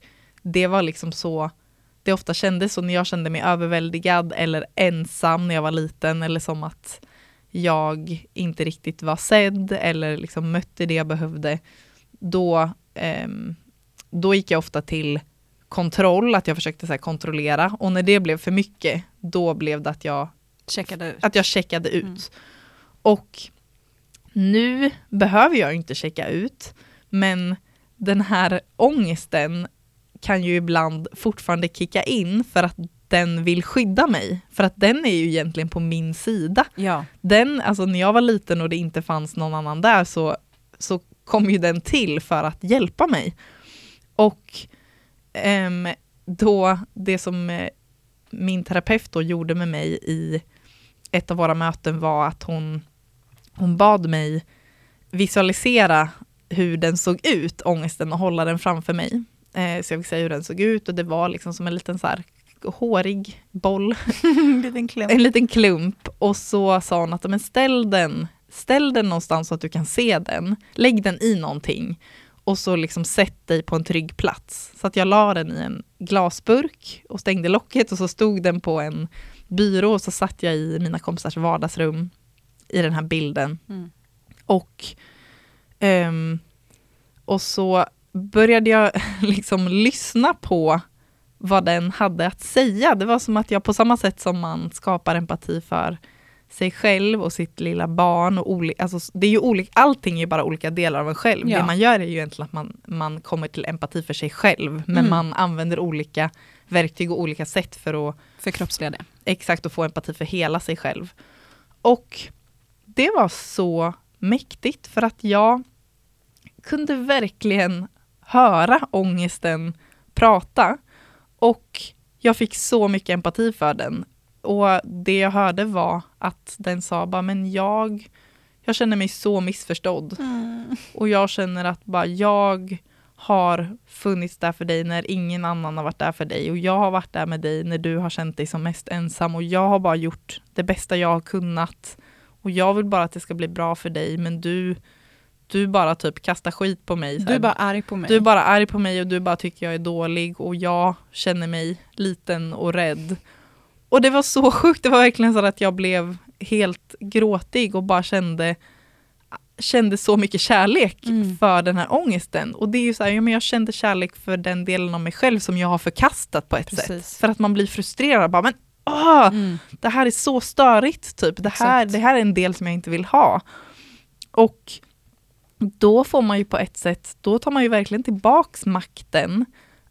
det var liksom så det ofta kändes så när jag kände mig överväldigad eller ensam när jag var liten eller som att jag inte riktigt var sedd eller liksom mötte det jag behövde. Då, um, då gick jag ofta till kontroll, att jag försökte så kontrollera och när det blev för mycket, då blev det att jag checkade ut. Att jag checkade ut. Mm. Och nu behöver jag inte checka ut, men den här ångesten kan ju ibland fortfarande kicka in för att den vill skydda mig. För att den är ju egentligen på min sida. Ja. Den, alltså när jag var liten och det inte fanns någon annan där så, så kom ju den till för att hjälpa mig. Och um, då, det som eh, min terapeut då gjorde med mig i ett av våra möten var att hon, hon bad mig visualisera hur den såg ut, ångesten, och hålla den framför mig. Eh, så jag fick säga hur den såg ut och det var liksom som en liten så här hårig boll. en, liten klump. en liten klump. Och så sa hon att men ställ, den, ställ den någonstans så att du kan se den. Lägg den i någonting och så liksom sätt dig på en trygg plats. Så att jag la den i en glasburk och stängde locket och så stod den på en byrå och så satt jag i mina kompisars vardagsrum i den här bilden. Mm. Och, um, och så började jag liksom lyssna på vad den hade att säga. Det var som att jag på samma sätt som man skapar empati för sig själv och sitt lilla barn. Och oli, alltså, det är ju allting är ju bara olika delar av en själv. Ja. Det man gör är ju egentligen att man, man kommer till empati för sig själv. Men mm. man använder olika verktyg och olika sätt för att förkroppsliga det. Exakt, och få empati för hela sig själv. Och det var så mäktigt för att jag kunde verkligen höra ångesten prata. Och jag fick så mycket empati för den. Och det jag hörde var att den sa bara, men jag, jag känner mig så missförstådd. Mm. Och jag känner att bara jag har funnits där för dig när ingen annan har varit där för dig. Och jag har varit där med dig när du har känt dig som mest ensam. Och jag har bara gjort det bästa jag har kunnat. Och jag vill bara att det ska bli bra för dig, men du du bara typ kastar skit på mig. Du är bara arg på mig. Du är bara arg på mig och du bara tycker jag är dålig och jag känner mig liten och rädd. Och det var så sjukt, det var verkligen så att jag blev helt gråtig och bara kände kände så mycket kärlek mm. för den här ångesten. Och det är ju så här, ja, men jag kände kärlek för den delen av mig själv som jag har förkastat på ett Precis. sätt. För att man blir frustrerad, bara men åh, mm. det här är så störigt, typ. det, här, det här är en del som jag inte vill ha. Och då får man ju på ett sätt, då tar man ju verkligen tillbaks makten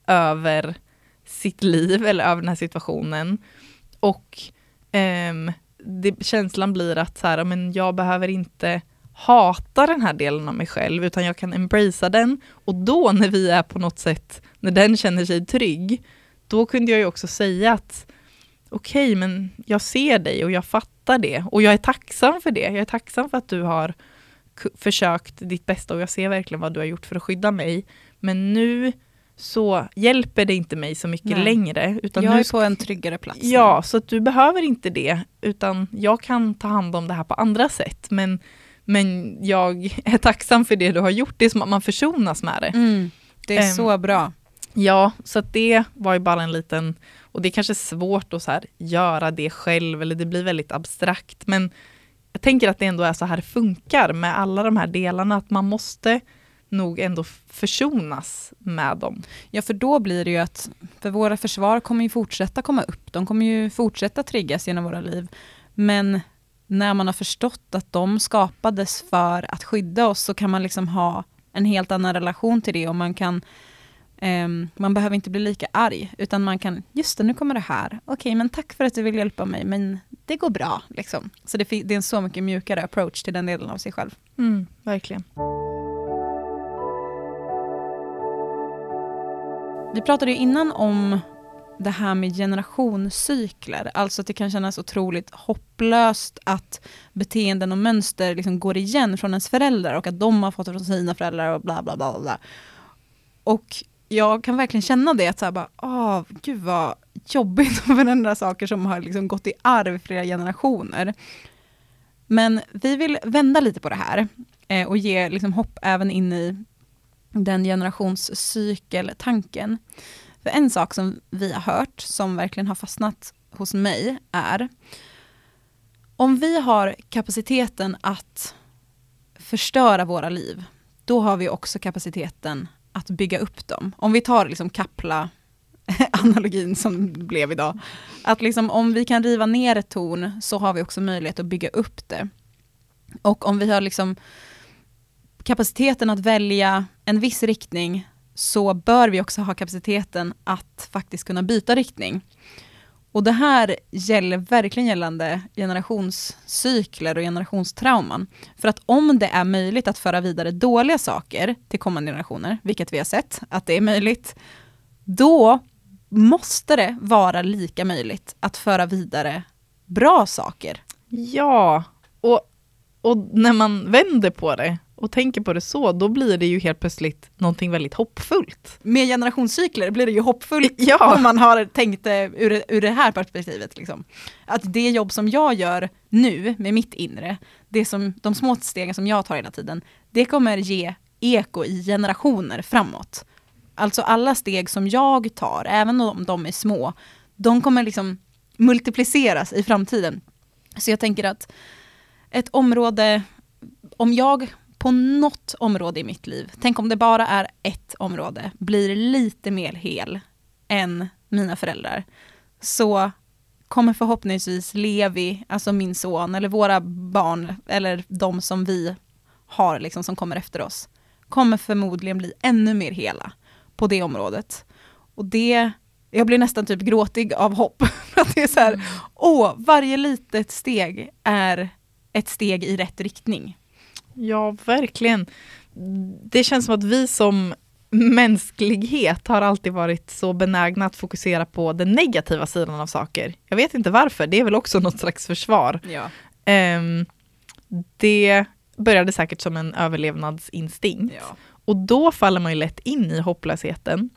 över sitt liv eller över den här situationen. Och um, det, känslan blir att så här, men jag behöver inte hata den här delen av mig själv, utan jag kan embracea den. Och då när vi är på något sätt, när den känner sig trygg, då kunde jag ju också säga att okej, okay, men jag ser dig och jag fattar det. Och jag är tacksam för det. Jag är tacksam för att du har försökt ditt bästa och jag ser verkligen vad du har gjort för att skydda mig. Men nu så hjälper det inte mig så mycket Nej. längre. Utan jag är på en tryggare plats. Ja, nu. så du behöver inte det, utan jag kan ta hand om det här på andra sätt. Men, men jag är tacksam för det du har gjort. Det är som att man försonas med det. Mm, det är um, så bra. Ja, så det var ju bara en liten, och det är kanske svårt att så här, göra det själv, eller det blir väldigt abstrakt, men jag tänker att det ändå är så här det funkar med alla de här delarna, att man måste nog ändå försonas med dem. Ja, för då blir det ju att, för våra försvar kommer ju fortsätta komma upp, de kommer ju fortsätta triggas genom våra liv. Men när man har förstått att de skapades för att skydda oss, så kan man liksom ha en helt annan relation till det och man kan Um, man behöver inte bli lika arg, utan man kan, just det, nu kommer det här. Okej, okay, men tack för att du vill hjälpa mig, men det går bra. Liksom. Så det, det, är en så mycket mjukare approach till den delen av sig själv. Mm, verkligen. Vi pratade ju innan om det här med generationscykler, alltså att det kan kännas otroligt hopplöst att beteenden och mönster liksom går igen från ens föräldrar och att de har fått det från sina föräldrar och bla bla bla. bla. Och jag kan verkligen känna det, att så här bara, åh, gud vad jobbigt att förändra saker som har liksom gått i arv i flera generationer. Men vi vill vända lite på det här eh, och ge liksom hopp även in i den generationscykeltanken. För en sak som vi har hört, som verkligen har fastnat hos mig, är om vi har kapaciteten att förstöra våra liv, då har vi också kapaciteten att bygga upp dem. Om vi tar liksom Kapla analogin som blev idag. Att liksom om vi kan riva ner ett torn så har vi också möjlighet att bygga upp det. Och om vi har liksom kapaciteten att välja en viss riktning så bör vi också ha kapaciteten att faktiskt kunna byta riktning. Och det här gäller verkligen gällande generationscykler och generationstrauman. För att om det är möjligt att föra vidare dåliga saker till kommande generationer, vilket vi har sett att det är möjligt, då måste det vara lika möjligt att föra vidare bra saker. Ja, och, och när man vänder på det och tänker på det så, då blir det ju helt plötsligt någonting väldigt hoppfullt. Med generationscykler blir det ju hoppfullt ja. om man har tänkt det ur, ur det här perspektivet. Liksom. Att det jobb som jag gör nu med mitt inre, det som, de små stegen som jag tar hela tiden, det kommer ge eko i generationer framåt. Alltså alla steg som jag tar, även om de är små, de kommer liksom multipliceras i framtiden. Så jag tänker att ett område, om jag på något område i mitt liv, tänk om det bara är ett område, blir lite mer hel än mina föräldrar, så kommer förhoppningsvis Levi, alltså min son, eller våra barn, eller de som vi har liksom som kommer efter oss, kommer förmodligen bli ännu mer hela på det området. Och det, jag blir nästan typ gråtig av hopp. För att det är så här, mm. åh, varje litet steg är ett steg i rätt riktning. Ja, verkligen. Det känns som att vi som mänsklighet har alltid varit så benägna att fokusera på den negativa sidan av saker. Jag vet inte varför, det är väl också något slags försvar. Ja. Um, det började säkert som en överlevnadsinstinkt. Ja. Och då faller man ju lätt in i hopplösheten.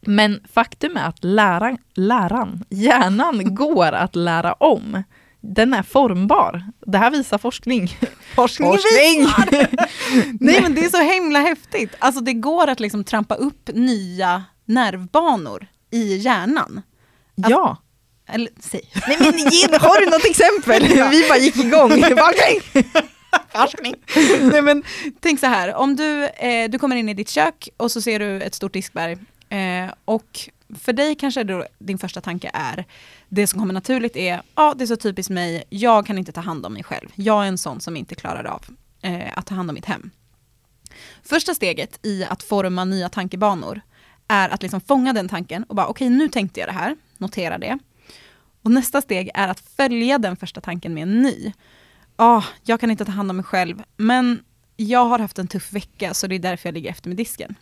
Men faktum är att läran, läran hjärnan går att lära om den är formbar. Det här visar forskning. Forskning, forskning. Nej men det är så himla häftigt. Alltså det går att liksom trampa upp nya nervbanor i hjärnan. Alltså, ja. Eller säg. Nej men ge, har du något exempel? Ja. Vi bara gick igång. Forskning! Forskning. Nej men tänk så här, om du, eh, du kommer in i ditt kök och så ser du ett stort diskberg eh, och för dig kanske då din första tanke är, det som kommer naturligt är, ja det är så typiskt mig, jag kan inte ta hand om mig själv. Jag är en sån som inte klarar av eh, att ta hand om mitt hem. Första steget i att forma nya tankebanor är att liksom fånga den tanken och bara okej okay, nu tänkte jag det här, notera det. Och nästa steg är att följa den första tanken med en ny. Ja, oh, jag kan inte ta hand om mig själv, men jag har haft en tuff vecka så det är därför jag ligger efter med disken.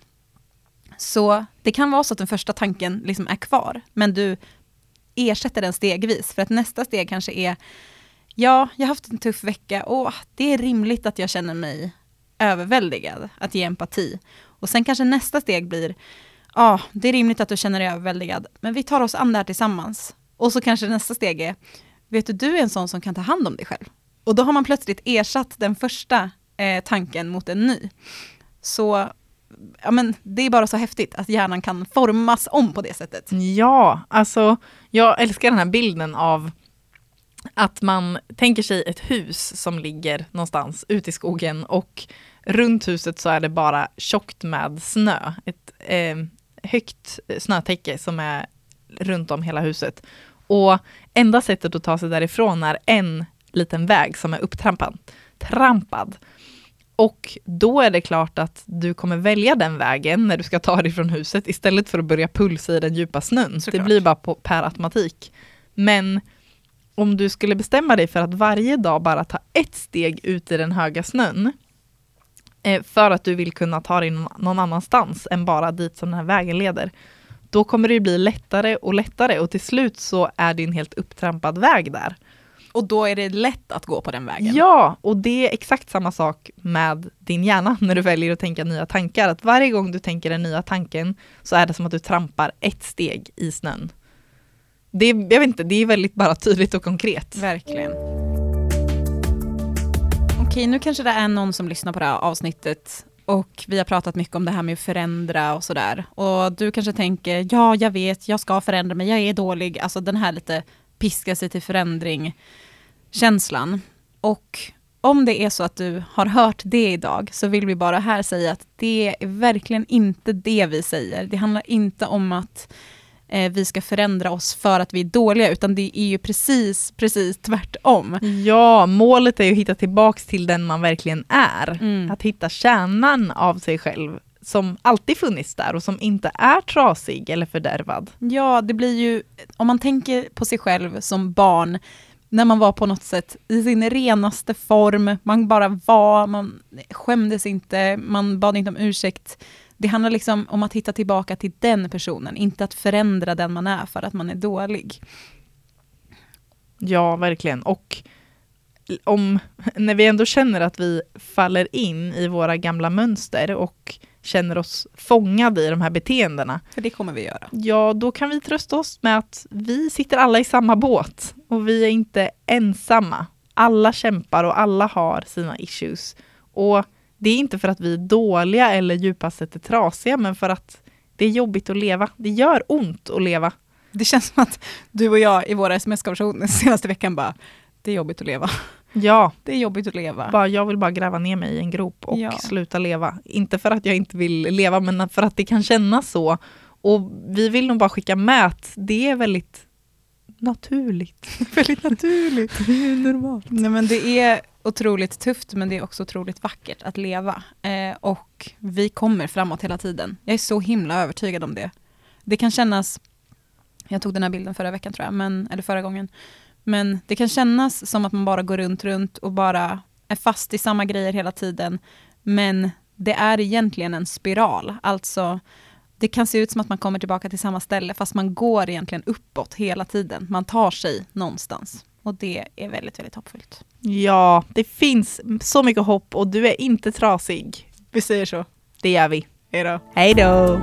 Så det kan vara så att den första tanken liksom är kvar, men du ersätter den stegvis. För att nästa steg kanske är, ja, jag har haft en tuff vecka och det är rimligt att jag känner mig överväldigad, att ge empati. Och sen kanske nästa steg blir, ja, det är rimligt att du känner dig överväldigad, men vi tar oss an det här tillsammans. Och så kanske nästa steg är, vet du, du är en sån som kan ta hand om dig själv. Och då har man plötsligt ersatt den första eh, tanken mot en ny. Så ja, men det är bara så häftigt att hjärnan kan formas om på det sättet. Ja, alltså jag älskar den här bilden av att man tänker sig ett hus som ligger någonstans ute i skogen och runt huset så är det bara tjockt med snö. Ett eh, högt snötäcke som är runt om hela huset. Och enda sättet att ta sig därifrån är en liten väg som är upptrampad. Trampad. Och då är det klart att du kommer välja den vägen när du ska ta dig från huset istället för att börja pulsa i den djupa snön. Såklart. Det blir bara på, per automatik. Men om du skulle bestämma dig för att varje dag bara ta ett steg ut i den höga snön eh, för att du vill kunna ta dig någon annanstans än bara dit som den här vägen leder. Då kommer det bli lättare och lättare och till slut så är det en helt upptrampad väg där. Och då är det lätt att gå på den vägen? Ja, och det är exakt samma sak med din hjärna när du väljer att tänka nya tankar. Att varje gång du tänker den nya tanken så är det som att du trampar ett steg i snön. Det är, jag vet inte, det är väldigt bara tydligt och konkret. Verkligen. Okej, nu kanske det är någon som lyssnar på det här avsnittet och vi har pratat mycket om det här med att förändra och sådär. Och du kanske tänker, ja jag vet, jag ska förändra mig, jag är dålig. Alltså den här lite piska sig till förändring känslan. Och om det är så att du har hört det idag så vill vi bara här säga att det är verkligen inte det vi säger. Det handlar inte om att eh, vi ska förändra oss för att vi är dåliga, utan det är ju precis, precis tvärtom. Ja, målet är ju att hitta tillbaks till den man verkligen är. Mm. Att hitta kärnan av sig själv som alltid funnits där och som inte är trasig eller fördärvad. Ja, det blir ju, om man tänker på sig själv som barn, när man var på något sätt i sin renaste form, man bara var, man skämdes inte, man bad inte om ursäkt. Det handlar liksom om att hitta tillbaka till den personen, inte att förändra den man är för att man är dålig. Ja, verkligen. Och om, när vi ändå känner att vi faller in i våra gamla mönster och känner oss fångade i de här beteendena. För det kommer vi göra. Ja, då kan vi trösta oss med att vi sitter alla i samma båt och vi är inte ensamma. Alla kämpar och alla har sina issues. Och det är inte för att vi är dåliga eller djupast sett är trasiga, men för att det är jobbigt att leva. Det gör ont att leva. Det känns som att du och jag i våra sms-konversationer senaste veckan bara, det är jobbigt att leva. Ja. Det är jobbigt att leva. Bara, jag vill bara gräva ner mig i en grop och ja. sluta leva. Inte för att jag inte vill leva, men för att det kan kännas så. Och vi vill nog bara skicka med att det är väldigt naturligt. väldigt naturligt. det är normalt. Nej, men det är otroligt tufft, men det är också otroligt vackert att leva. Eh, och vi kommer framåt hela tiden. Jag är så himla övertygad om det. Det kan kännas, jag tog den här bilden förra veckan tror jag, men, eller förra gången, men det kan kännas som att man bara går runt, runt och bara är fast i samma grejer hela tiden. Men det är egentligen en spiral. Alltså, det kan se ut som att man kommer tillbaka till samma ställe, fast man går egentligen uppåt hela tiden. Man tar sig någonstans. Och det är väldigt, väldigt hoppfullt. Ja, det finns så mycket hopp och du är inte trasig. Vi säger så. Det gör vi. Hej då. Hej då.